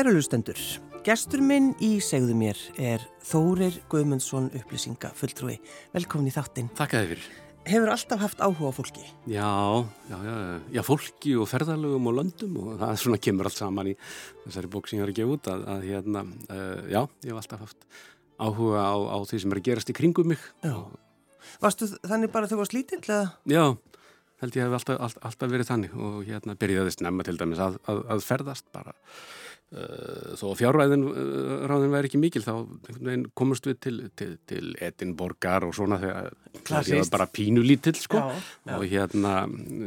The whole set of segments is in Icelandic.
Kæru lustendur, gestur minn í segðu mér er Þórir Guðmundsson upplýsinga fulltrúi. Velkomin í þáttinn. Takk að þið fyrir. Hefur alltaf haft áhuga á fólki? Já, já, já, já, fólki og ferðalögum og löndum og það er svona kemur allt saman í þessari bók sem ég har gefa út að, að hérna, uh, já, ég hef alltaf haft áhuga á, á því sem er að gerast í kringum mig. Já. Varstu þannig bara þegar þú varst lítill eða? Já, held ég hef alltaf, alltaf, alltaf verið þannig og hérna byrjaði snemma til dæmis að, að, að ferðast bara. Uh, þó að fjárræðin uh, ráðin væri ekki mikil þá komast við til, til, til Edinborgar og svona þegar það var bara pínulítill sko já, já. og hérna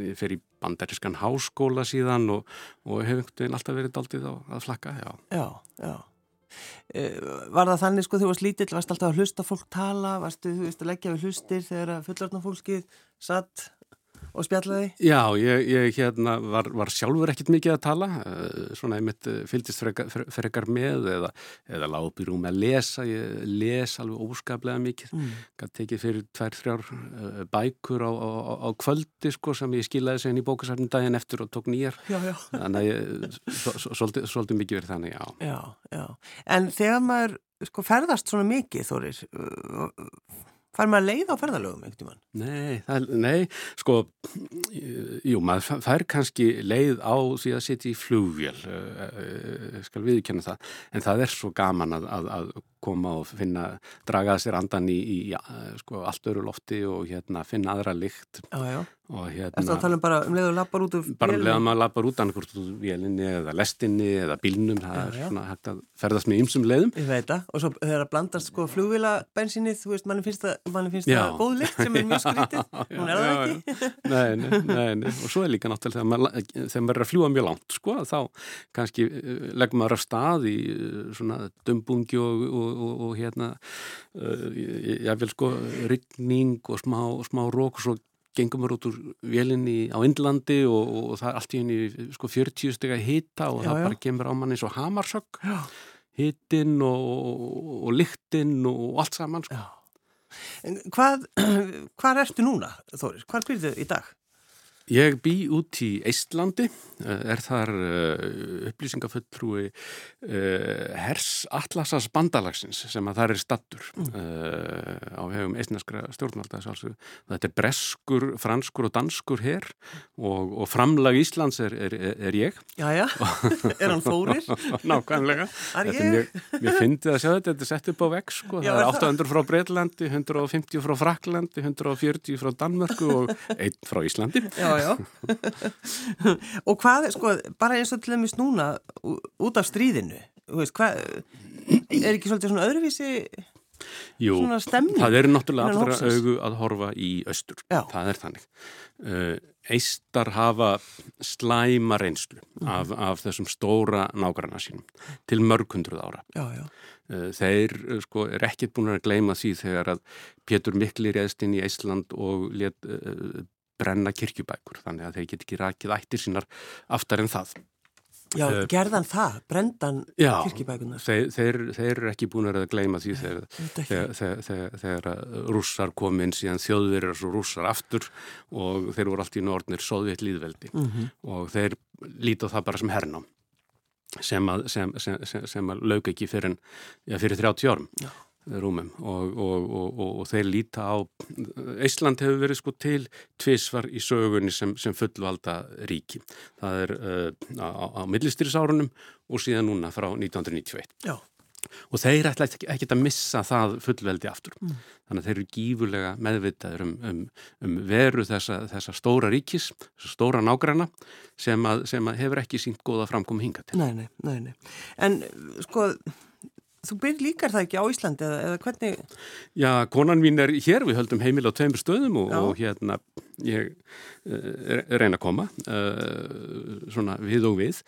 ég fer í bandarískan háskóla síðan og, og hef einhvern veginn alltaf verið daldið á að flakka Já, já, já. Uh, Var það þannig sko þegar þú varst lítill, varst alltaf að hlusta fólk tala, varstu þú veist að leggja við hlustir þegar fullortna fólkið satt og spjallaði? Já, ég, ég hérna, var, var sjálfur ekkit mikið að tala, uh, svona ég mitt uh, fylgist frekar, frekar með eða, eða í rúmi að lesa, ég les alveg óskaplega mikið, mm. gæti tekið fyrir tvær, þrjár uh, bækur á, á, á kvöldi sko sem ég skilaði segin í bókasarnum daginn eftir og tók nýjar, já, já. þannig að ég svolítið, svolítið mikið verið þannig, já. Já, já, en þegar maður sko ferðast svona mikið þórir, Fær maður leið á ferðalögum ekkert í mann? Nei, það, nei, sko, jú, maður fær kannski leið á því að setja í flugvél, uh, uh, skal viðkjöna það, en það er svo gaman að, að, að koma og finna, draga sér andan í, í ja, sko, allt öru lofti og hérna, finna aðra lykt. Já, já. Og hérna... Þetta tala um bara um leiðu lappar út? Bara um leiðu maður lappar út annarkort út úr vélinni eða lestinni eða bílnum, það já, er já. svona hægt að ferðast með ymsum leiðum. Ég veit það, og svo þegar það blandast sko flugvílabensinni, þú veist, manni finnst það, manni finnst það góð lykt sem er mjög skrítið, hún er það ekki. Nei, nei, nei, nei, og svo er líka náttúrulega þegar maður, er að fljúa mjög langt, sko, þá kannski eh, leggur maður að stað í eh, svona dumbungi og, og, og, og hérna uh, ég vil sko ryggning og smá, smá rók og svo gengum við út úr vélinni á Indlandi og, og, og það er allt í henni sko 40 steg að hita og já, það já. bara kemur á manni svo hamarsökk hittinn og, og lyktinn og allt saman sko. Hvað, hvað ertu núna Þóris? Hvað byrðu í dag? Ég bý út í Eistlandi, eh, er þar uh, upplýsingafulltrúi uh, Hers Atlasas bandalagsins sem að það er stattur mm. á hefum eistneskra stjórnvalda. Þetta er breskur, franskur og danskur hér og, og framlag Íslands er, er, er ég. Jæja, er hann fórir? Nákvæmlega. Er ég? Mér, fyndi að sjá þetta, þetta er sett upp á vekk sko. Já, það er 800 frá Breitlandi, 150 frá Fraklandi, 140 frá Danmörku og einn frá Íslandi. Já já, og hvað, sko, bara eins og til dæmis núna út af stríðinu, veist, hvað, er ekki svolítið svona öðruvísi Jú, svona stemning? það er náttúrulega allra augu að horfa í östur, já. það er þannig. Uh, eistar hafa slæma reynslu mm. af, af þessum stóra nágranna sínum til mörgundruð ára. Já, já. Uh, þeir sko, er ekkert búin að gleyma því þegar að Pétur Mikli reðst inn í Eisland og let uh, brenna kirkjubækur þannig að þeir get ekki rækið ættir sínar aftar en það. Já, uh, gerðan það, brendan já, kirkjubækunar? Já, þeir, þeir, eru ekki búin að gleyma því þegar, þegar rússar kom inn síðan þjóðverðar svo rússar aftur og þeir voru allt í nortnir sóðvitt líðveldi mm -hmm. og þeir líta það bara sem hernám sem að, sem, sem, sem að lög ekki fyrir, já, fyrir 30 árum. Já rúmum og, og, og, og þeir líta á Ísland hefur verið sko til tvísvar í sögunni sem, sem fullvalda ríki. Það er uh, á, á millistýrisárunum og síðan núna frá 1991. Já. Og þeir ætla ekki, ekki að missa það fullveldi aftur. Mm. Þannig að þeir eru gífurlega meðvitaður um, um, um veru þessa, þessa stóra ríkis, þessa stóra nágræna sem, að, sem að hefur ekki sínt góða framkomi hinga til. Nei, nei, nei, nei. En sko Þú byrð líkar það ekki á Íslandi eða, eða hvernig? Já, konan mín er hér, við höldum heimil á tveimur stöðum og, og hérna ég uh, reyna að koma uh, svona við og við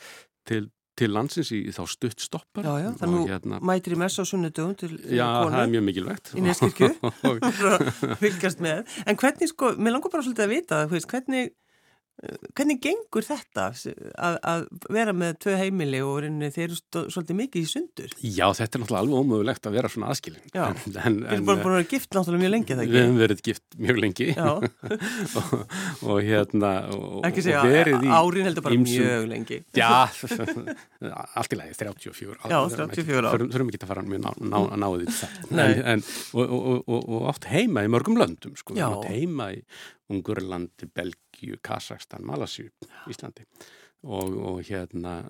til, til landsins í þá stutt stoppar. Já, já, þannig hérna, mætir í mess á sunnudögun til konu. Já, það er mjög mikilvægt. Í neskirkju, fylgast með. En hvernig sko, mér langar bara svolítið að vita það, hvernig Hvernig gengur þetta að, að vera með tvö heimili og þeir eru svolítið mikið í sundur? Já, þetta er náttúrulega alveg ómögulegt að vera svona aðskilin. Já, en, en, við erum bara að vera gift náttúrulega mjög lengi, þegar? Við hefum verið gift mjög lengi og, og hérna og, segja, árin heldur bara ymsum, mjög lengi. Já, allt í lagi, 34 ára. Já, 34 ára. Þurfum ekki að fara mjög ná, ná, náðið það. Og átt heima í mörgum löndum, sko. Já. Heima í Ungurlandi, Belgíu, Kazakstan, Malasíu, Íslandi og, og hérna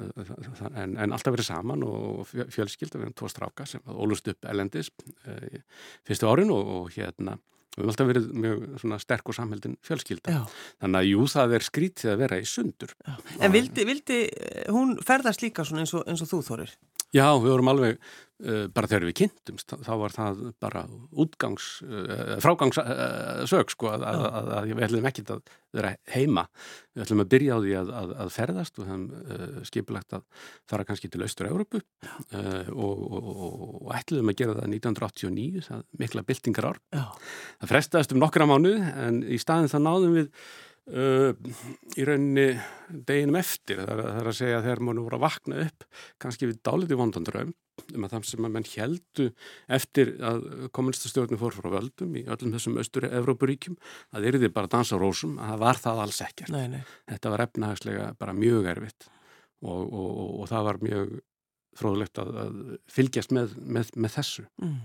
en, en alltaf verið saman og fjölskylda við erum tvo stráka sem ólust upp elendis e, fyrstu árin og, og hérna við hefum alltaf verið mjög sterk og samheldin fjölskylda Já. þannig að jú það er skrítið að vera í sundur. En vildi, vildi hún ferðast líka eins og, eins og þú Þorir? Já, við vorum alveg bara þegar við kynntumst, þá var það bara útgangs, uh, frágangssög sko að, að, að, að við ætlum ekki að vera heima. Við ætlum að byrja á því að ferðast og uh, skipilagt að fara kannski til Östur-Európu og, og, og ætlum að gera það 1989, það mikla byltingar ár. Já. Það frestaðist um nokkra mánu en í staðin það náðum við Uh, í rauninni deginum eftir það er, það er að segja þegar mann voru að vakna upp kannski við dáliti vondandraum um að það sem að menn heldu eftir að kommunistastjórnum fór frá völdum í öllum þessum austur-Európuríkjum að þeir eru bara að dansa rósum að það var það alls ekkert nei, nei. þetta var efnahagslega bara mjög erfitt og, og, og, og það var mjög fróðlegt að, að fylgjast með, með, með þessu. Mm.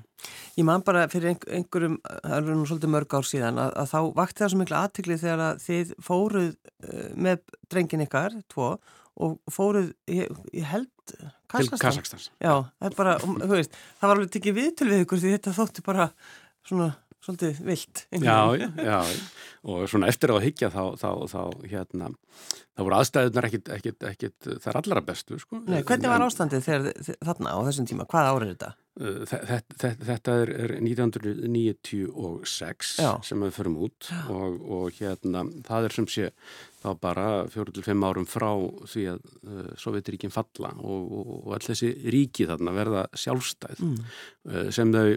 Ég man bara fyrir einhverjum, það er nú svolítið mörg ár síðan, að, að þá vakti það svo miklu aðtiklið þegar að þið fóruð uh, með drengin ykkar, tvo, og fóruð, ég, ég held, Kazakstan. Já, það er bara, þú veist, það var alveg tikið viðtöl við ykkur því þetta þótti bara svona svolítið vilt. Já, já, og svona eftir að higgja þá, þá, þá, hérna, þá voru aðstæðunar ekkit, ekkit, ekkit þar allra bestu, sko. Nei, hvernig var ástandið þegar þarna á þessum tíma? Hvað árið þetta? Þetta, þetta er, er 1996 já. sem við förum út og, og hérna, það er sem sé þá bara fjóru til fimm árum frá því að uh, Sovjetiríkin falla og, og, og all þessi ríki þarna verða sjálfstæð mm. uh, sem þau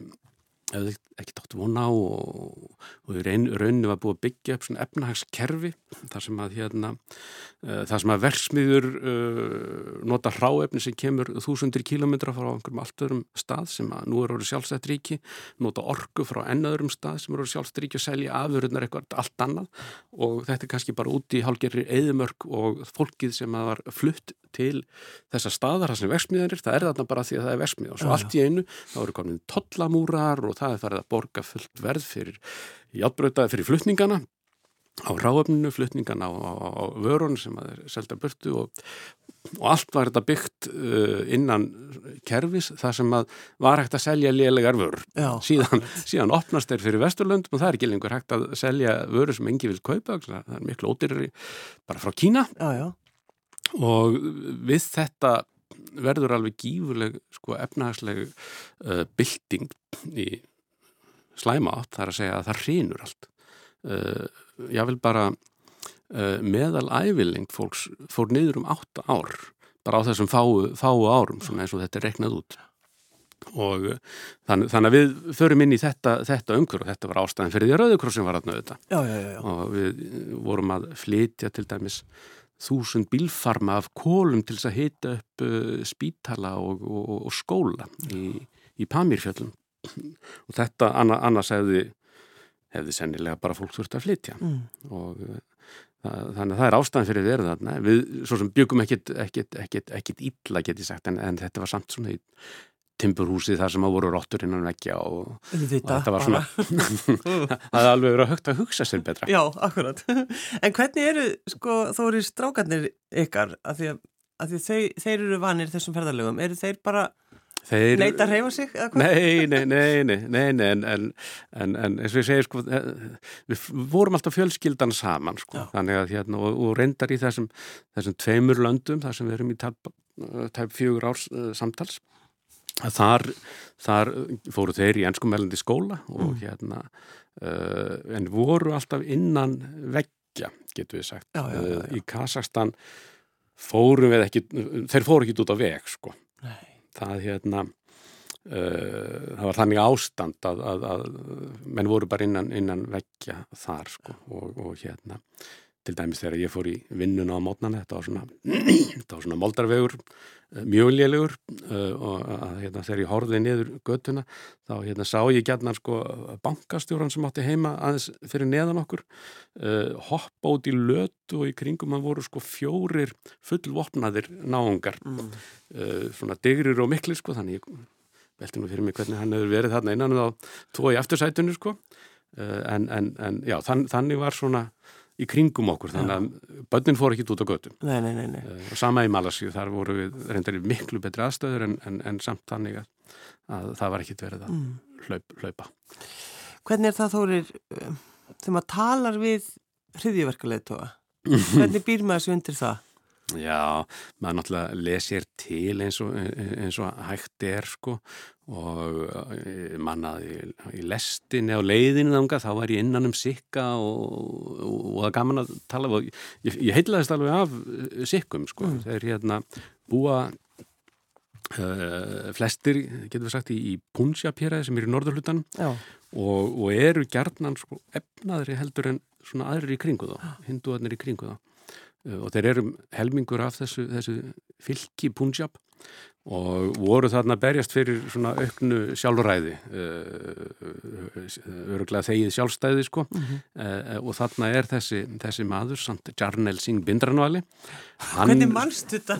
hefði ekki tótt vona á og, og í rauninu var búið að byggja upp svona efnahagskerfi þar sem að hérna uh, þar sem að versmiður uh, nota hráefni sem kemur þúsundir kílometra frá einhverjum allt öðrum stað sem að nú er orðið sjálfstætt ríki nota orgu frá ennaðurum stað sem er orðið sjálfstætt ríki og selja afurðunar eitthvað allt annað. Og þetta er kannski bara úti í hálgerri eðimörk og fólkið sem að var flutt til þessa staðar þar sem versmiðanir, það er þarna bara því að það er versmið og svo allt í einu þá eru komin tollamúrar og það er farið að borga fullt verð fyrir játbrötaði fyrir flutningana á ráöfninu, flutningana á, á, á vörun sem að er selda burtu og, og allt var þetta byggt uh, innan kervis þar sem að var hægt að selja lélegar vörur. Síðan, síðan opnast þeir fyrir Vesturlöndum og það er ekki lengur hægt að selja vörur sem engi vil kaupa, það er miklu ódýrri bara frá Kína já, já. og við þetta verður alveg gífurleg sko, efnahagsleg uh, bylting í slæma átt, það er að segja að það hrýnur allt. Uh, ég vil bara uh, meðal ævilengt fólks fór niður um 8 ár bara á þessum fáu, fáu árum svona eins og þetta er reknað út og uh, þann, þannig að við förum inn í þetta, þetta umhverf og þetta var ástæðin fyrir því að Rauðukrossin var aðnöðu þetta já, já, já. og við vorum að flytja til dæmis þúsund bílfarma af kólum til þess að hita upp uh, spítala og, og, og skóla í, í Pamirfjöllum og þetta annars hefði, hefði sennilega bara fólk þurft að flytja. Mm. og það, þannig að það er ástæðan fyrir verið þarna. Við svo sem byggum ekkit, ekkit, ekkit, ekkit illa geti sagt en, en þetta var samt svona í timburhúsi þar sem á voru róttur innan vekkja og, og þetta var svona það er alveg verið að högt að hugsa sér betra. Já, akkurat. En hvernig eru, sko, þó eru strákarnir ykkar, af því að, að því þeir, þeir eru vanir þessum ferðarlegum, eru þeir bara Þeir, Neita að reyfa sig? Nei, nei, nei, nei, nei, nei en, en, en, en eins og ég segir sko, við vorum alltaf fjölskyldan saman sko, Já. þannig að hérna og, og reyndar í þessum, þessum tveimur löndum, þar sem við erum í tæp, tæp fjögur árs uh, samtals, þar, þar fóru þeir í ennskumælandi skóla og Mm. hérna, uh, en voru alltaf innan veggja, getur við sagt. Já, já, já, í Kazakstan fórum við ekki, þeir fóru ekki út á veg sko Nei. Það hérna uh, það var þannig ástand að, að, að menn voru bara innan, innan veggja þar sko og, og hérna til dæmis þegar ég fór í vinnuna á mótnana, þetta var svona, þetta var svona moldarvegur, eh, mjög lélugur uh, og að, hérna, þegar ég horfið niður göttuna þá hérna, sá ég gætnar sko bankastjóran sem átti heima aðeins fyrir neðan okkur uh, hoppa út í lötu og í kringum að voru sko fjórir fullvopnaðir náungar, mm. uh, svona digrir og mikli sko þannig ég velti nú fyrir mig hvernig hann hefur verið þarna innan þá tvo í aftursætunni sko en, en, en já, þann, þannig var svona í kringum okkur, þannig að börnin fór ekki út á göttum. Nei, nei, nei. nei. Uh, sama í Malasíu, þar voru við reyndar í miklu betri aðstöður en, en, en samt þannig að, að það var ekki verið að mm. hlaup, hlaupa. Hvernig er það þórir, eh, þegar maður talar við hriðjöverkuleitóa, hvernig býr maður þessu undir það? Já, maður náttúrulega lesir til eins og, eins og hægt er sko og eh, mannaði í lestinni á leiðinu þanga þá var ég innan um sikka og, og, það gaman að tala og ég, ég heitlaðist alveg af eh, sikkum sko, mm. þeir hérna búa uh, flestir, getur við sagt í, í Punjab-pjeraði sem er í norðurhlutan og, og eru gerðnan sko efnaðri heldur en svona aðrir í kringu þá, hinduarnir í kringu þá. Og þeir eru helmingur af þessu, þessu fylki Punjab og voru þarna berjast fyrir svona auknu sjálfræði eh, öruglega þegið sjálfstæði sko mm -hmm. og þarna er þessi, þessi maður samt Jarnel Singh Bindranvali Hvernig mannst þetta?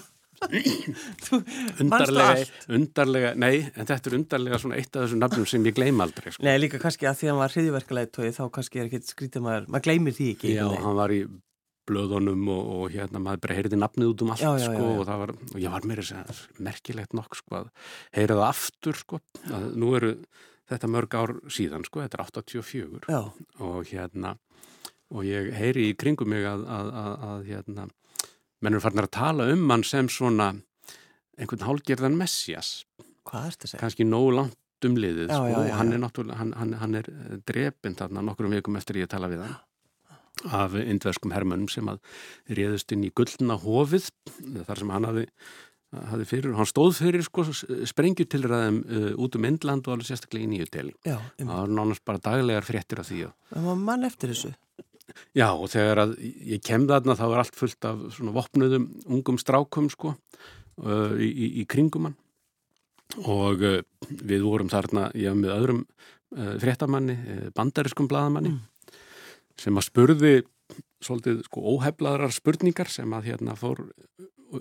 undarlega, undarlega nei, en þetta er undarlega svona eitt af þessum nafnum sem ég gleym aldrei sko. Nei, líka kannski að því að hann var hriðiverkulegð þá kannski er ekki skrítið maður, maður gleymir því ekki Já, hann var í blöðunum og, og hérna maður bara heyrði nafnið út um allt já, já, sko já, og það var, og ég var mér að merkilegt nokk sko að heyra það aftur sko að nú eru þetta mörg ár síðan sko, þetta er 84 og hérna og ég heyri í kringum mig að, að, að, að hérna mennur farnar að tala um hann sem svona einhvern hálgerðan messias. Hvað er þetta að segja? kannski nógu langt umliðið sko, hann er náttúrulega hann, hann, hann er drepinn þarna nokkur um vikum eftir ég tala við hann af indverskum hermönum sem að réðust inn í gullna hofið þar sem hann hafi, hafi fyrir, hann stóð fyrir sko sprengjutilræðum uh, út um Indland og alveg sérstaklega í nýju deli. Það var nánast bara daglegar fréttir af því. Það var mann eftir þessu? Já og þegar að ég kem þarna þá var allt fullt af svona vopnuðum ungum strákum sko uh, í, í, í kringum hann og uh, við vorum þarna, ég hef með öðrum uh, fréttamanni, uh, bandariskum bladamanni mm sem að spurði svolítið sko óheflaðrar spurningar sem að hérna fór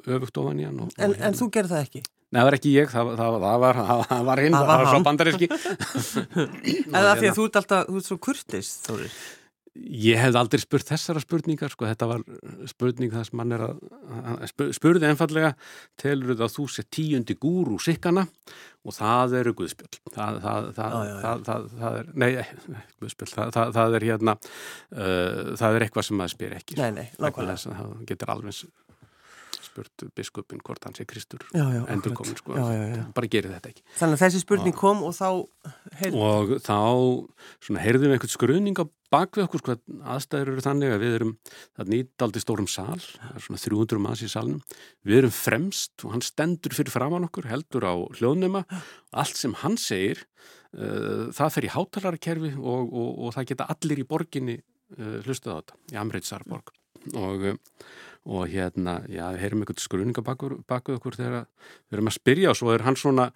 öfugt ofan í hann. Og, en, og, hérna. en þú gerði það ekki? Nei, það var ekki ég, það, það, það var, hinn, það var, var svo bandaríski. En það því að þú ert alltaf, þú ert svo kurtist, Þórir. Ég hef aldrei spurt þessara spurningar sko, þetta var spurning það sem mann er að spurði einfallega telur þú að þú sé tíundi gúr úr sikkana? Og það eru guðspjöld það, það, það, það er nei, guðspjöld, það er hérna uh, það er eitthvað sem maður spyr ekki Nei, nei, nákvæmlega. Það getur alveg spurt biskupin hvort hans er Kristur já, já, endur komin sko, já, bara gerir þetta ekki. Þannig að þessi spurning kom og þá heyrðum og þá svona, heyrðum við einhvern skruðning á bakvið okkur sko, aðstæður eru þannig að við erum það nýttaldi stórum sal svona 300 manns í salnum. Við erum fremst og hann stendur fyrir framann okkur heldur á hljóðnema. Allt sem hann segir uh, það fer í hátalarkerfi og, og, og það geta allir í borginni uh, hlustuð á þetta, í Amritsarborg og uh, og hérna, já, við heyrum eitthvað skruninga bakuð okkur þegar við erum að spyrja og svo er hann svona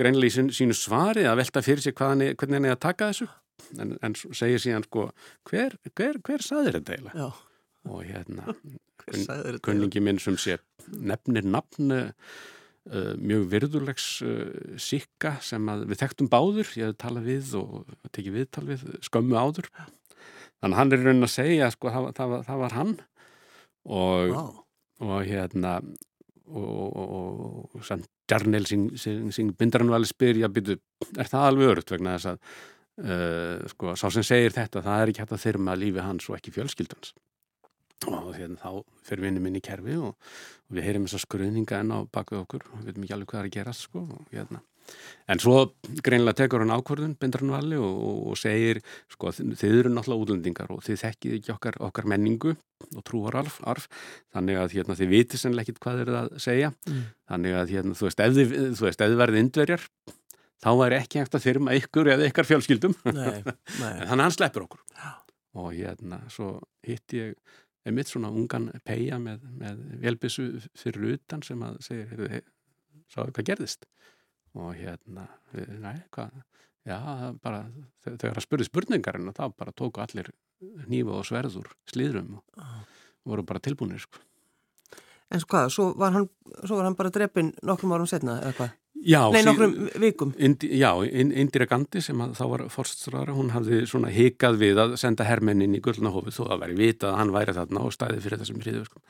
greinlega í sín, sínu svari að velta fyrir sig hann er, hvernig hann er að taka þessu. En, en segir síðan sko hver, hver, hver saðir þetta eiginlega? Og hérna kun, kunningi minn sem sé nefnir nafn uh, mjög virðulegs uh, sikka sem við þekktum báður ég hef talað við og tekið viðtal við skömmu áður. Þannig að hann er raunin að segja sko það, það, það var hann og, wow. og hérna og, og, og sann Jarnel sín bindarann var alveg spyrja byrju, er það alveg örugt vegna þess að uh, sko, sá sem segir þetta það er ekki hægt að þyrma lífi hans og ekki fjölskyldans og hérna þá fyrir vinnum inn í kerfi og við heyrim þessar skröðninga enn á bakuð okkur og við veitum ekki alveg hvað er að gerast sko og hérna En svo greinlega tekur hann ákvörðun, bindur hann vali og, og segir, sko, þið eru náttúrulega útlendingar og þið þekkið ekki okkar, okkar menningu og trúararf, arf, þannig að hérna, þið vitið sannlega ekkit hvað er það að segja, mm. þannig að hérna, þú veist, ef þið, þið verðið indverjar, þá er ekki hægt að þyrma ykkur eða ykkar fjölskyldum, nei, nei. þannig að hann sleppur okkur. Og hérna, svo hitt ég einmitt svona ungan peia með, með velbissu fyrir utan sem að segja, sáðu hvað gerðist og hérna, hvað já, bara, þegar það spurði spurningarinn þá bara tóku allir nýfa og sverður slíðrum og oh. voru bara tilbúinir sko. En sko hvað, svo var hann, svo var hann bara drefin nokkrum árum setna eða hvað? Já, Nei, nokkrum vikum. Indi, já, Indira Gandhi sem þá var forststráðara, hún hafði svona hikað við að senda hermennin í Gullnahófið þó að væri vitað að hann væri þarna og stæði fyrir þessum hriðu. Sko.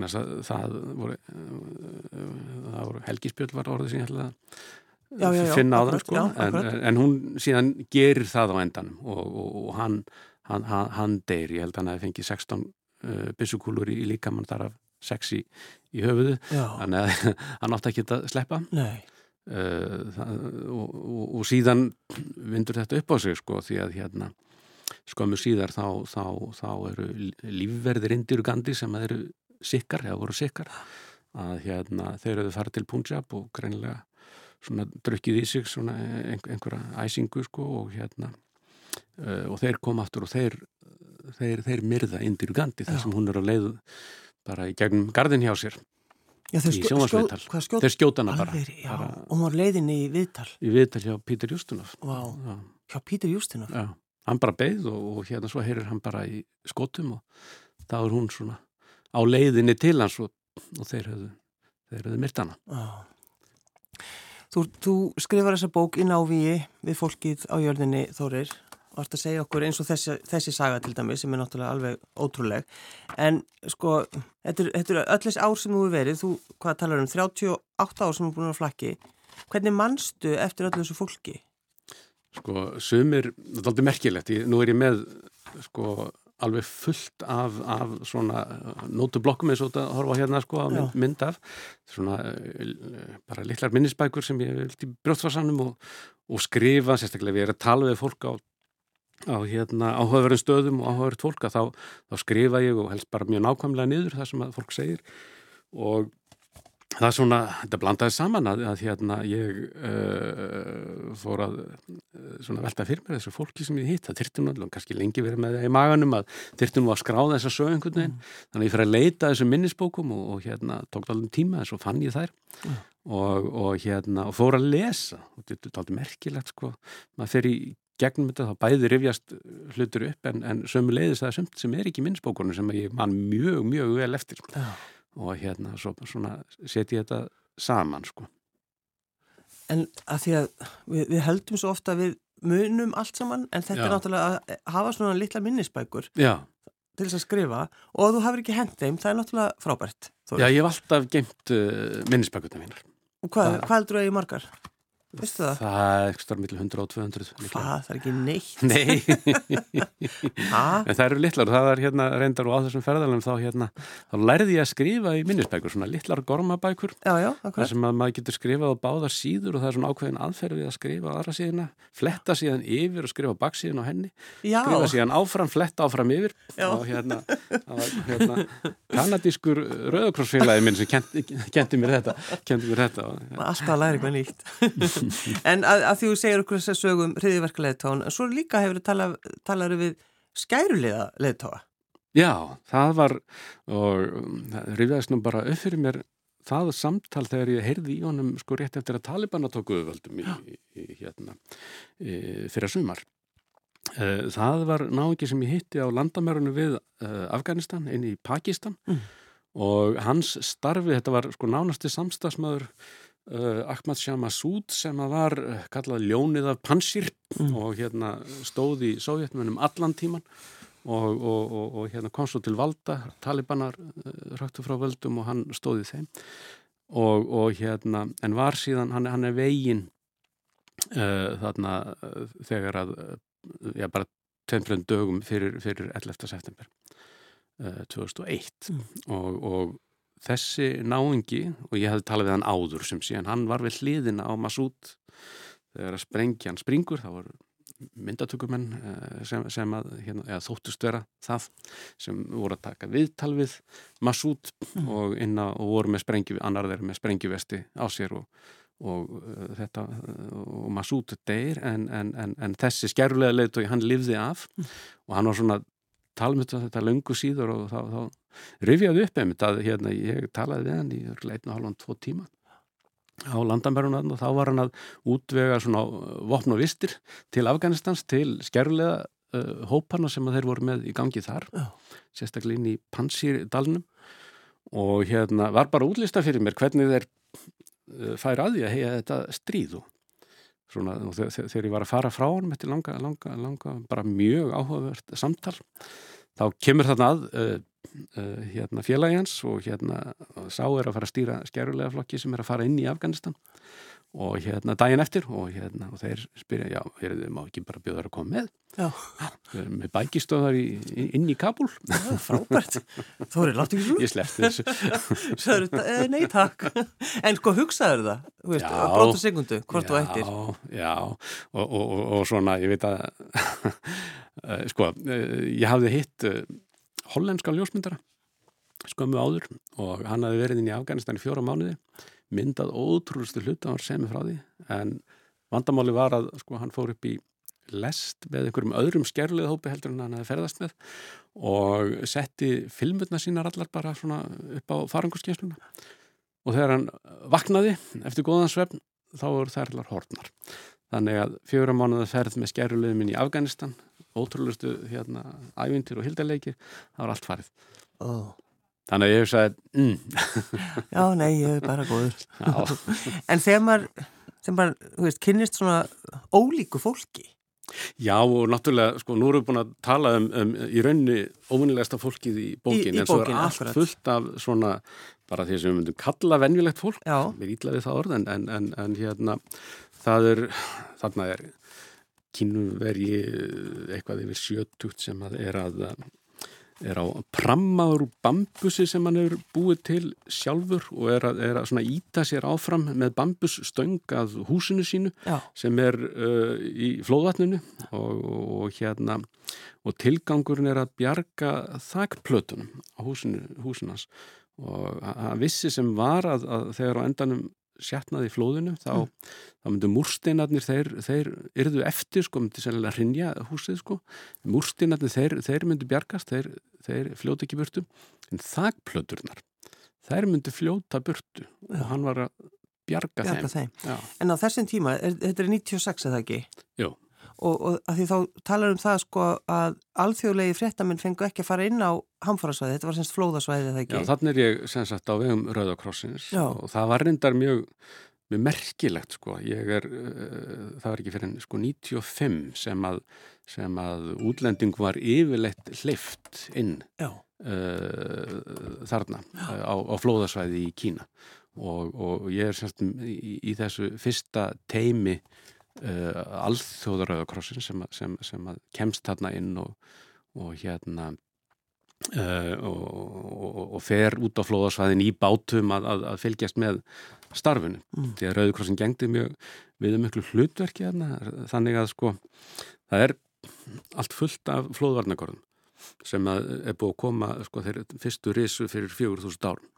Það, það voru, það voru helgispjöld var orðið sem ég held að finna á það sko. En, en hún síðan gerir það á endanum og, og, og hann, hann, hann deyr, ég held að hann hefði fengið 16 uh, byssukúlur í líkamann þar af 6 í, í höfuðu, þannig að hann átti ekki að sleppa. Nei. Uh, það, og, og, og síðan vindur þetta upp á sig sko því að hérna skömmu síðar þá, þá, þá eru lífverðir indir Gandhi sem eru sikkar, eða voru sikkar að hérna þeir eru farið til Punjab og greinilega svona drukkið í sig svona einhverja æsingu sko og hérna uh, og þeir koma aftur og þeir þeir, þeir myrða indir Gandhi þar sem hún er að leiðu bara í gegnum gardin hjá sér Já, í sjónvarsviðtal. Skjó, þeir skjóta hana bara, já, bara. Og maður leiðin í viðtal. Í viðtal hjá Pítur Jústunov. Vá, hjá Pítur Jústunov. Já, hann bara beigð og, og hérna svo heyrir hann bara í skotum og þá er hún svona á leiðinni til hans og, og þeir höfðu, þeir höfðu myrt hana. Þú, þú skrifar þessa bók í návíi við fólkið á jörðinni Þórir vart að segja okkur eins og þessi, þessi saga til dæmi sem er náttúrulega alveg ótrúleg en sko, þetta er öll þessi ár sem þú er verið, þú, hvað talar um 38 ár sem þú er búin að flakki hvernig mannstu eftir öllu þessu fólki? Sko, sumir þetta er aldrei merkilegt, ég, nú er ég með sko, alveg fullt af, af svona nótublokkum eins og þetta horfa hérna sko að mynd, mynd af. Svona bara litlar minnisbækur sem ég vilt í brjóttvarsanum og, og skrifa, sérstaklega við erum að tala við fólk á á hérna áhugaverðin stöðum og áhugaverðin fólk að þá, þá skrifa ég og helst bara mjög nákvæmlega niður það sem að fólk segir. Og það er svona, þetta blandaði saman að, að hérna ég uh, fór að uh, svona velta fyrir mér þessu fólki sem ég hitt, það þyrtti nú alveg kannski lengi verið með það í maganum að þyrtti nú að skráða þessa sög einhvern veginn, mm. þannig að ég fyrir að leita þessum minnisbókum og, og hérna tók alveg tíma en svo fann ég þær mm. og, og hérna og fór að lesa og þetta er alveg merkilegt sko, maður fer í gegnum þetta þá bæði rifjast hlutur upp en, en sömu leiðis það er sumt sem er ekki minnsbókunum sem ég man mjög, mjög vel eftir. Og hérna svo, svona setjum ég þetta saman sko. En að því að við, við heldum svo ofta við munum allt saman en þetta Já. er náttúrulega að hafa svona litla minnisbækur Já. til þess að skrifa og þú hafur ekki hendt þeim, það er náttúrulega frábært Já, ég hef alltaf geimt uh, minnisbækurna mínar Og hvað, hvað heldur þú að ég margar? Vistu það? Það er ekki starf millir 100 og 200 Hvað? Það er ekki neitt. Nei. En það eru litlar, það er hérna reyndar og á þessum ferðalum þá hérna, þá lærði ég að skrifa í minnisbækur, svona litlar gormabækur. Já, já, Það sem að maður getur skrifað á báðar síður og það er svona ákveðin aðferðið að skrifa á aðra síðuna fletta síðan yfir og skrifa baksíðan á henni. Já. skrifa síðan áfram, fletta áfram yfir. Og hérna, hérna kanadískur rauðakrossfélagi minn sem kenti, kenti mér þetta, kenti mér þetta En að, að því þú segir okkur þess að sögum hriðiverkulegðtóðan, en svo líka hefur talað, talaðu við skærulega leðtóða. Já, það var og það rifjaðist nú bara upp fyrir mér það samtal þegar ég heyrði í honum sko rétt eftir að Talibana tókuðu völdum í, í, hérna í, fyrir sumar. Eh, það var náingi sem ég hitti á landamærunu við uh, Afganistan inn í Pakistan mm. og hans starfi, þetta var sko nánasti samstagsmaður Uh, Ahmad Shah Massoud sem var uh, kallað ljónið af pansir mm. og hérna stóði í sovjetmennum allan tíman og, og, og, og hérna kom svo til valda talibanar uh, röktu frá völdum og hann stóði þeim og hérna en var síðan, hann, hann er vegin þarna þegar að já bara tveimflönd dögum fyrir, fyrir 11. september 2001 mm. og þessi náingi og ég hefði talað við hann áður sem síðan hann var við hliðina á Masút þegar að sprengja hann springur þá voru myndatökumenn eh, sem, sem að, hérna, eða þóttust vera það sem voru að taka viðtal við Masút mm. og, og voru með sprengju, annar þeirra með sprengjuvesti á sér og, og uh, þetta og Masút deyr en, en, en, en þessi skerfulega leiðtói hann livði af mm. og hann var svona tala um þetta, löngu síður og þá, þá rifjaði upp einmitt að hérna, ég talaði við hann í leitinu halvan tvo tíma á landamærunum og þá var hann að útvega svona vopn og vistir til Afganistans til skerlega uh, hóparna sem þeir voru með í gangi þar Já. sérstaklega inn í Pansírdalnum og hérna var bara útlista fyrir mér hvernig þeir uh, færi að því að heiða þetta stríð og svona þegar ég var að fara frá hann eftir langa, langa, langa bara mjög áhugavert samtal þá kemur þarna að uh, uh, hérna félagi hans og hérna sá er að fara að stýra skerulega flokki sem er að fara inn í Afganistan og hérna daginn eftir og hérna og þeir spyrja, já, þið má ekki bara bjóða þar að koma með Já. með bækistöðar í, inn í Kabul Já, frábært. Þóri, láttu ekki svo? ég sleppti þessu Sæður eh, nei takk. En sko hugsaður það, þú veist, á bróta segundu, hvort þú ættir. Já, já, og, og, og, og svona, ég veit að, eh, sko, eh, ég hafði hitt uh, hollenska ljósmyndara skömmu áður og hann hafði verið inn í Afganistan í fjóra mánuði, myndað ótrúlustu hlut að hann semið frá því, en vandamáli var að, sko, hann fór upp í lest með einhverjum öðrum skerluð hópi heldur en hann hefði ferðast með og setti filmurna sínar allar bara svona upp á farangurskeinsluna og þegar hann vaknaði eftir góðan svefn þá eru þær allar hortnar þannig að fjóra mánuða ferð með skerluðum inn í Afganistan ótrúlustu hérna ævintir og hildarleiki það var allt farið. Ó. þannig að ég hef sagði mm, Já, nei, ég er bara góður. En þegar maður, þegar maður, þú veist, kynnist svona ólíku fólki. Já og náttúrulega, sko, nú erum við búin að tala um, um í raunni óvinnilegasta fólkið í bókin, Í- í en svo er allt akkurat. fullt af svona, bara því sem við myndum kalla venjulegt fólk, Já. við ítla við það orð, en, en, en, en hérna, það er, þarna er kínuveri eitthvað yfir sjötugt sem að er að er á prammaður bambusi sem hann hefur búið til sjálfur og er að, er að íta sér áfram með bambusstöng að húsinu sínu Já. sem er uh, í flóðvatninu og, og, og hérna og tilgangurinn er að bjarga þakplötunum á húsinu, húsinans og hann vissi sem var að, að þegar á endanum sjatnaði flóðinu þá, þá myndu múrsteinarnir þeir, þeir yrðu eftir sko, myndi sennilega hrinja húsið sko múrsteinarnir þeir, þeir myndu bjargast þeir, þeir fljóta ekki burtu en þakplöturnar þær myndu fljóta burtu og hann var að bjarga, Bjarga þeim, þeim. En á þessum tíma, er, þetta er 96 eða ekki? Jú. Og, og að því þá talar um það sko að alþjóðlegi fréttamenn fengu ekki að fara inn á hamfarasvæði, þetta var semst flóðasvæði eða Já, ekki? þannig er ég sem sagt á vegum Rauðakrossins Já. og það var reyndar mjög, mjög merkilegt sko, ég er, uh, það var ekki fyrir en sko 95 sem að, sem að útlending var yfirleitt hleyft inn Já. uh, þarna uh, á, á flóðasvæði í Kína og, og ég er semst í, í þessu fyrsta teimi uh, alþjóðarauðakrossin sem, sem, sem kemst þarna inn og, og hérna uh, og, og, og fer út á flóðasvæðin í bátum að, að, að fylgjast með starfinu. Mm. því að Rauðikrossin gengdi mjög við um miklu hlutverki hérna, þannig að sko það er allt fullt af flóðvarnakorðum sem er búið að koma sko þeir fyrstu risu fyrir 4000 árum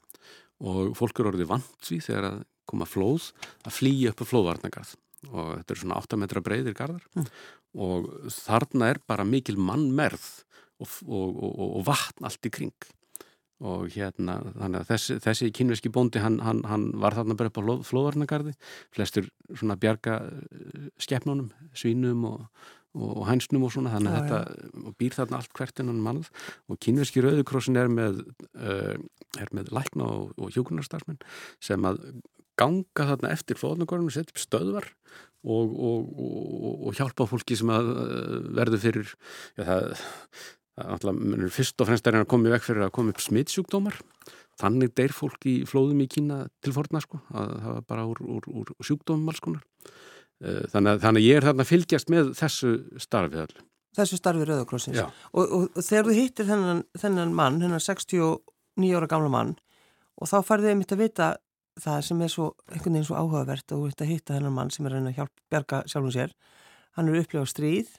og fólk er orðið vant því þegar að koma flóð að flýja upp á flóðvarnagarð og þetta er svona 8 metra breyðir garðar. Mm. og þarna er bara mikil mannmerð og, og, og, og vatn allt í kring. Og hérna þannig að þessi, þessi kynveski bóndi hann, hann, hann var þarna bara upp á fló- flóðvarnagarði flestur svona bjarga eh, skepnunum, svínum og, og, hænsnum og svona þannig að þetta býr þarna allt hvert innan mannað. Og kynveski rauðukrossin er með uh, er með lækna og, og hjúkunarstarfsmenn sem að ganga þarna eftir flóðnagorðinu, setja upp stöðvar og, og, og, og hjálpa fólki sem að uh, verður fyrir já, það, náttúrulega fyrst og fremst er hann að koma í veg fyrir að koma upp smittsjúkdómar þannig deyr fólk í flóðum í Kína til forna sko, að það var bara úr, úr, úr sjúkdómum alls konar. Eh, þannig að, þannig að ég er þarna að fylgjast með þessu starfið allir Þessu starfi Rauðakrossins. Og, og, þegar þú hittir þennan, þennan mann, þennan 69 ára gamla mann og þá farðið einmitt að vita það sem er svo, einhvern veginn svo áhugavert og að hitta þennan mann sem er að reyna að hjálp bjarga sjálfum sér. Hann er upplifað stríð,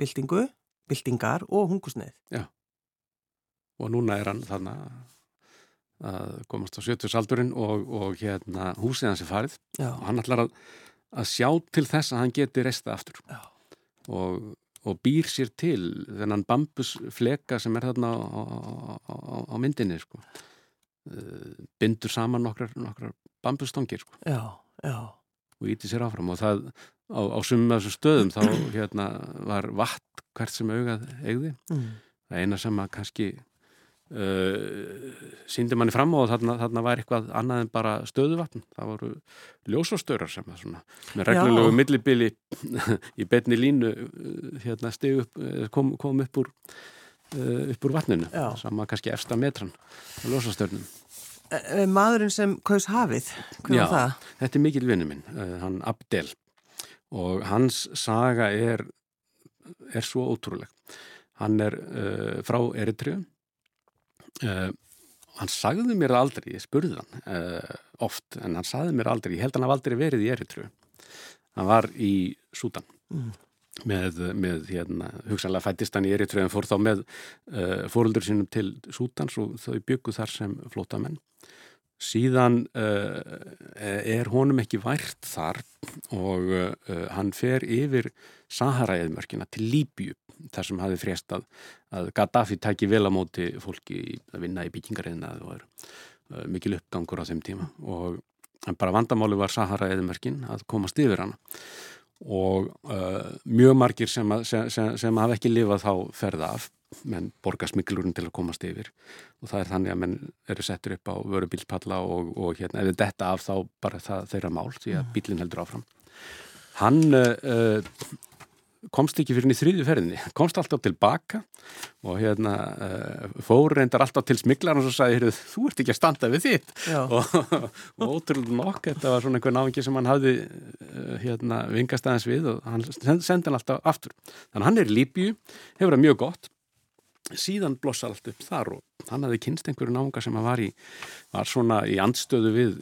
byltingu, byltingar og hungusneið. og núna er hann þarna að komast á 70 saldurinn og, og hérna húsið hans er farið Já. og hann ætlar að, að sjá til þess að hann geti reista aftur Já. og, og býr sér til þennan bambusfleka sem er þarna á, á, á myndinni sko. Uh, bindur saman nokkrar, nokkrar bambustongir sko. Já, já. Og íti sér áfram. Og það á, á sumum af þessu stöðum þá hérna, var vatn hvert sem augað eigði mm. það eina sem að kannski uh, síndi manni fram og þarna, þarna var eitthvað annað en bara stöðuvatn. Það voru ljósastörar sem að svona með reglulegu millibili í betni línu uh, hérna upp kom, kom upp úr upp úr vatninu, sama kannski efsta metran á ljósastörnum Eh, eh, maðurinn sem kaus hafið, hvað var það? Þetta er mikil vinnu minn, uh, hann Abdel og hans saga er, er svo ótrúleg. Hann er uh, frá Eritriðu, uh, hann sagði mér aldrei, ég spurði hann oft, en hann sagði mér aldrei, ég held að hann haf aldrei verið í Eritriðu. Hann var í Sútan. Mm. Með, með hérna, hugsanlega fættist hann í Eritriðu en fór þá með fóröldur sínum til Sútans og þau bygguð þar sem flótamenn síðan uh, er honum ekki vært þar og uh, hann fer yfir Sahara-eðmörkina til Líbju þar sem hafi frést að, að Gaddafi tæki vel á móti fólki að vinna í byggingariðna og er uh, mikil uppgangur á þeim tíma. Og bara vandamáli var Sahara-eðmörkin að komast yfir hana og mjög margir sem, að, sem, sem, sem hafa ekki lifað þá ferða af. Menn borga smiklurinn til að komast yfir. Og það er þannig að menn eru settur upp á vörubílspalla og, og hérna ef þetta af þá bara það þeirra mál því að bílinn heldur áfram. Hann uh, komst ekki fyrir í þrýðu ferðinni. Komst alltaf tilbaka og hérna uh, fór reyndar alltaf til smiklar og svo sagði, þú ert ekki að standa við þitt. Og, og ótrúlega nokk þetta var svona einhver náðingi sem hann hafði uh, hérna vingast aðeins við og hann sendi hann alltaf aftur. Þannig hann er í Líbju, hefur það mjög gott. Síðan blossa allt upp þar og hann hafði kynst einhverju náunga sem var í var svona í andstöðu við,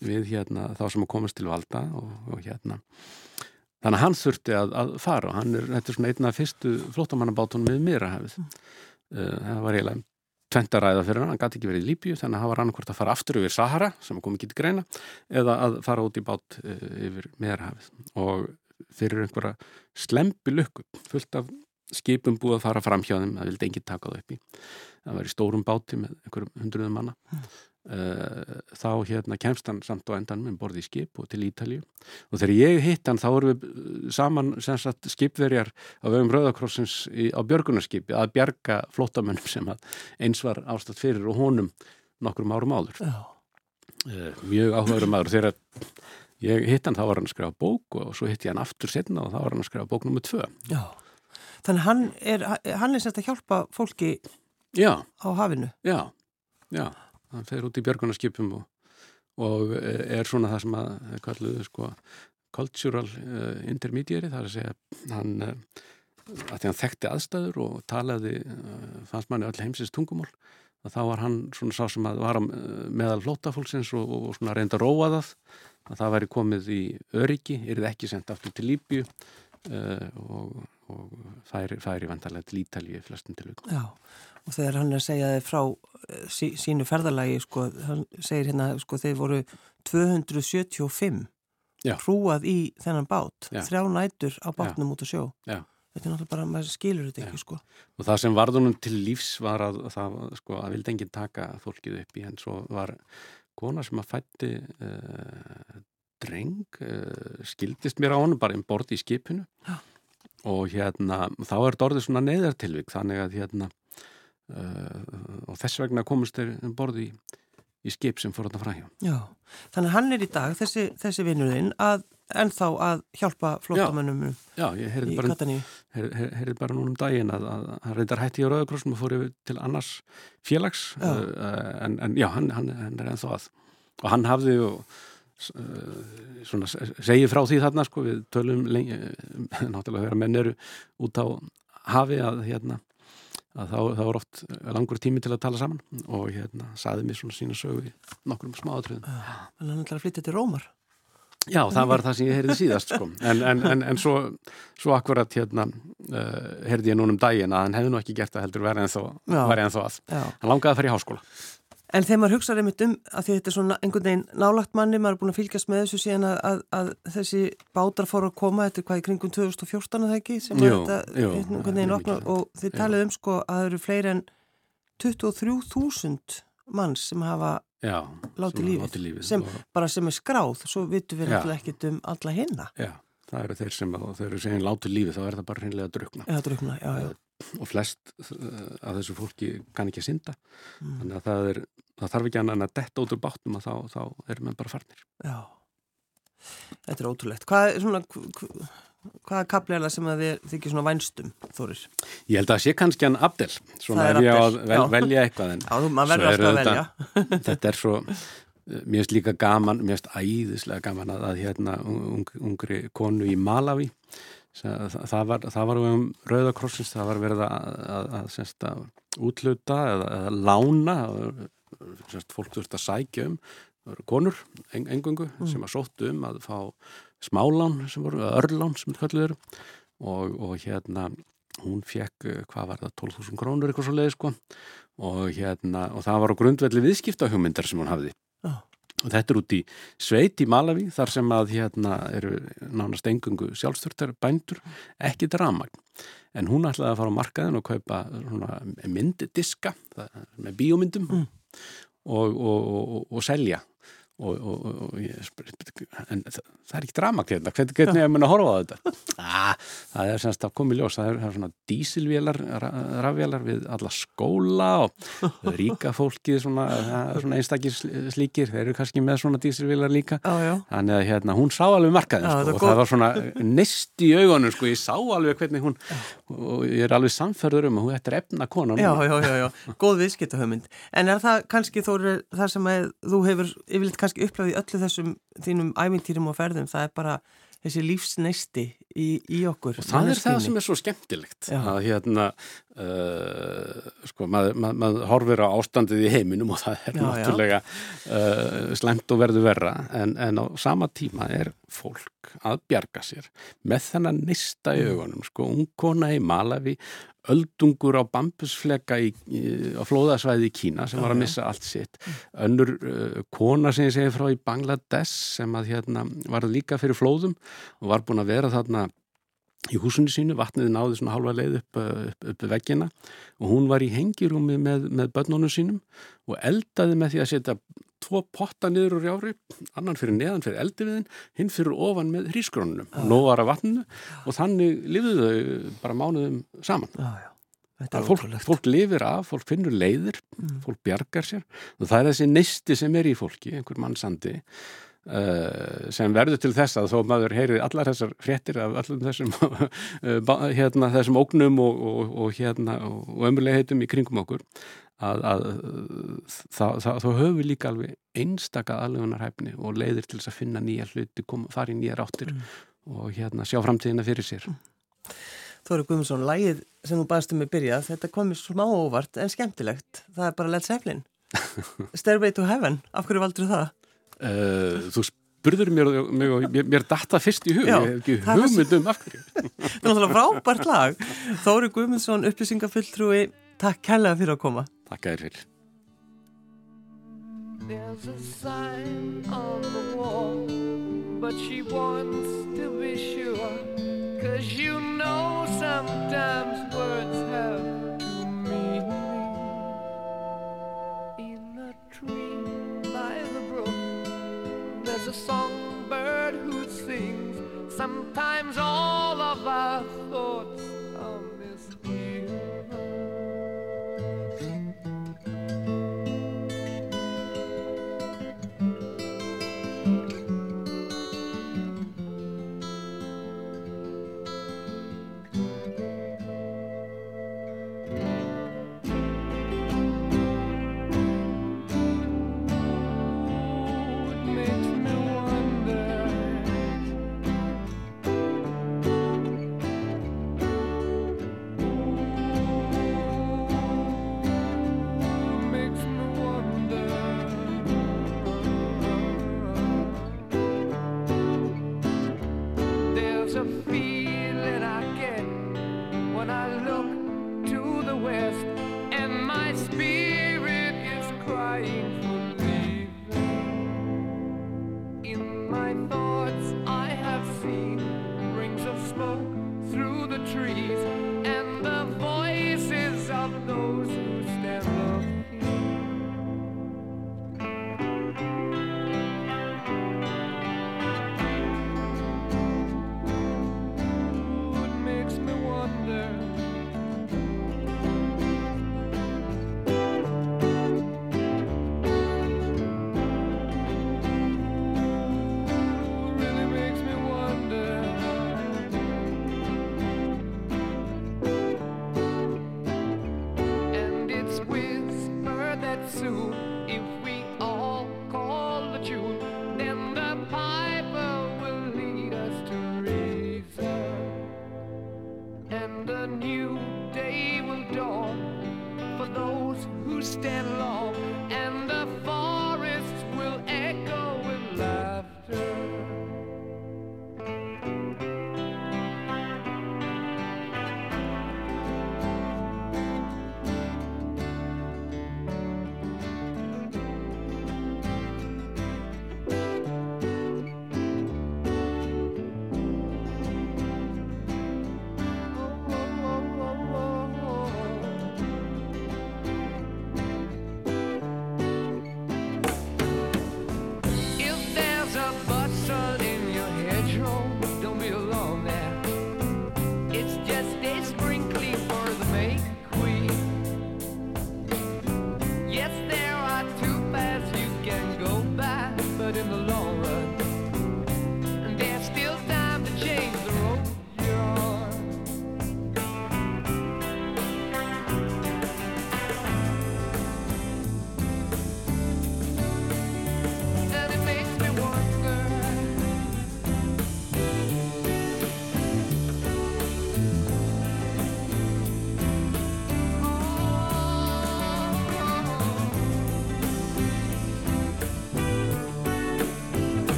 við hérna þá sem að komast til valda og, og hérna þannig að hann þurfti að, að fara og hann er, þetta er svona einna fyrstu flottamannabátunum við Mirahafið mm. uh, það var eiginlega tventaræða fyrir hann, hann gæti ekki verið í Líbíu þannig að hann var annarkvært að fara aftur yfir Sahara sem kom ekki til greina eða að fara út í bát uh, yfir Mirahafið og fyrir einhverja slempi lukku fullt af skipum búið að fara fram hjá þeim, það vildi enginn taka það upp í. Það var í stórum báti með einhverjum hundruðum manna. Mm. Þá hérna kemst hann samt og endan með borði í skip og til Ítalju og þegar ég hitt hann þá vorum við eh, saman sagt, skipverjar á vegum Rauðakrossins á björgunarskipi að bjarga flottamönnum sem eins var ástætt fyrir og honum nokkrum árum áður. Oh. mjög áhugaður maður. Þegar ég hitt hann þá var hann að skrifa bók og svo hitt ég hann aftur setna og þá var hann að skrifa bók nummið tvö. Já. Þannig hann er, hann er sérst að hjálpa fólki já, á hafinu. Já, já, hann fer út í björgunarskipum og, og er svona það sem að kalluðu sko cultural uh, intermediary, það er að segja hann, uh, að því hann þekkti aðstæður og talaði, uh, fannst manni öll heimsins tungumól, að þá var hann svona sá sem að var meðal flótafólksins og, og svona reynda róa það, að það væri komið í öryggi, er það ekki sendt aftur til Líbju og og færi vantarlega til Ítalið í flestum tilvíkum. Já, og þegar hann er að segja frá eh, sí, sínu ferðalagi, sko, hann segir hérna, sko, þeir voru 275 Já. hrúað í þennan bát, Já. þrjá nætur á bátnum út á sjó. Já. Þetta er náttúrulega bara, maður skilur þetta ekki, sko. Og það sem varðunum til lífs var að það, sko, að vildi enginn taka fólkið upp í henn, svo var kona sem að fætti uh, dreng, uh, skildist mér á honum bara um bordi í skipinu. Og hérna þá er þetta orðið svona neyðartilvík þannig að hérna og þess vegna komist þeir um borði í, í skip sem fór þarna fræðjum. Já, þannig að hann er í dag þessi, þessi vinnurinn að ennþá að hjálpa flótamönnum Já, ég heyrði bara, bara núnum daginn að hann reyndar hætti á Rauðakrossum og fór yfir til annars félags já. Uh, en, en já, hann, hann, hann er ennþá að og hann hafði og Eh, svona segið frá því þarna sko við tölum lengi náttúrulega þegar menn eru út á hafi að hérna að þá, þá er oft langur tími til að tala saman og hérna saði mér svona sína sögu í nokkrum smáatröðum Þannig að hann ætlar að flytja til Rómar. Já, það var það sem ég heyrði síðast sko. En, en, en, en svo, svo akkurat hérna uh, heyrði ég núnum daginn að hann hefði nú ekki gert það heldur verið en þó að. Já. hann langaði að fara í háskóla En þegar maður hugsaður einmitt um að þetta er svona einhvern veginn nálagt manni, maður er búin að fylgjast með þessu síðan að, að, að þessi bátar fóru að koma, þetta er hvað í kringum 2014 að það ekki, sem Jú, þetta jú, einhvern veginn opna og þið Já. talið um sko að það eru fleiri en 23.000 manns sem hafa Já, Látið sem lífið. lífið Sem- og, bara sem er skráð, svo vitum við Já. náttúrulega ekkit um alla hinna. Já, það eru þeir sem þeir eru segin látið lífið þá er það bara hreinlega að drukna Eða drukna, já, já. og flest uh, af þessu fólki kann ekki að synda Mm, þannig að það er það þarf ekki annað en að detta út úr bátnum að þá, þá erum við bara farnir. já. Þetta er ótrúlegt. Hvað er svona, hv- hvaða kapli er það sem þið þykir svona vænstum, Þórir? Ég held að sé kannski hann Abdel, svona er ég að vel, velja eitthvað en Já, maður verður alltaf að þetta- velja. þetta er svo, mér finnst líka gaman, mér finnst æðislega gaman að, að hérna ung, ungri konu í Malawi, það, það var, það var um Rauðakrossins, það var verið að, að, að, útluta eða lána, semst, fólk þurft að sækja um, konur, en, engungu, sem að sóttu um að fá smálán sem voru, örlán sem þetta kalluð eru. Og, og hérna hún fekk, eh, hvað var það, 12.000 krónur eitthvað svo leiði sko. Og hérna, og það var á grundvelli viðskiptahugmyndar sem hún hafði. Já. og þetta er út í sveit í Malawi þar sem að hérna eru nánast engungu sjálfstörtar bændur ekki dramagn en hún ætlaði að fara á markaðin og kaupa mynddiska með bíómyndum Mm. og, og, og, og selja og, og, og ég spyr, en það, það er ekki drama hérna, hvernig, hvernig er að horfa á þetta? Ah, það er semst að komi ljós það er, það er svona dísilvélar rafvélar við alla skóla og ríka fólki svona, svona einstakir slíkir þeir eru kannski með svona dísilvélar líka. Já, já. þannig að hérna, hún sá alveg markaðin sko, og góð- það var svona nist í augunum sko, ég sá alveg hvernig hún og ég er alveg samferður um að hún ættir efna kona Já, já, já, já, góð viðskiptahömynd. En er það kannski, Þórir, það sem að þú hefur yfirleitt kannski upplæðið í öllu þessum þínum ævintýrum og ferðum, það er bara þessi lífsneisti í, í okkur. Og það er það sem er svo skemmtilegt Já. að hérna uh, sko, maður mað, mað horfir á ástandið í heiminum og það er Já, náttúrulega uh, slemt og verður verra. En, en á sama tíma er fólk að bjarga sér með þennan nista í augunum. Sko, ungkona í Malawi öldungur á bambusfleka í, í, á flóðasvæði í Kína sem var að missa allt sitt. Önnur uh, kona sem ég segi frá í Bangladesh sem að hérna var líka fyrir flóðum og var búin að vera þarna í húsinu sínu, vatniði náði svona halva leið upp, uh, upp, upp veggina og hún var í hengirúmi með, með börnunum sínum og eldaði með því að setja tvo potta niður úr jári, annan fyrir neðan fyrir eldiviðin, hinn fyrir ofan með hrískrónunum, Já. nóg var að vatninu og þannig lifðu þau bara mánuðum saman. Já, já, er Fólk, fólk lifir af, fólk finnur leiðir, Mm. fólk bjargar sér og það er þessi neisti sem er í fólki, einhver mannsandi sem verður til þess að þó maður heyri allar þessar fréttir af allum þessum ba- hérna, þessum ógnum og, og, og hérna og ömulegheitum í kringum okkur að, að þá, höfum við líka alveg einstaka aðlugunarhæfni og leiðir til þess að finna nýja hluti, koma, fara í nýjar áttir og hérna sjá framtíðina fyrir sér. Þórir Guðmundsson, lægið sem þú baðst um að byrja, þetta komið smá óvart en skemmtilegt. Það er bara Led Zeppelin. Stairway to Heaven, af hverju valdur það? Uh, þú spurður mér, mér, mér, mér datta fyrst í hug, Já, ég hef ekki það er hugmynd um af hverju. Það er náttúrulega frábært lag. Þórir Guðmundsson, upplýsingafulltrúi, takk kærlega fyrir að koma. Takk að þér fyrir. There's a sign on the wall, but she wants to be sure. Cause you know sometimes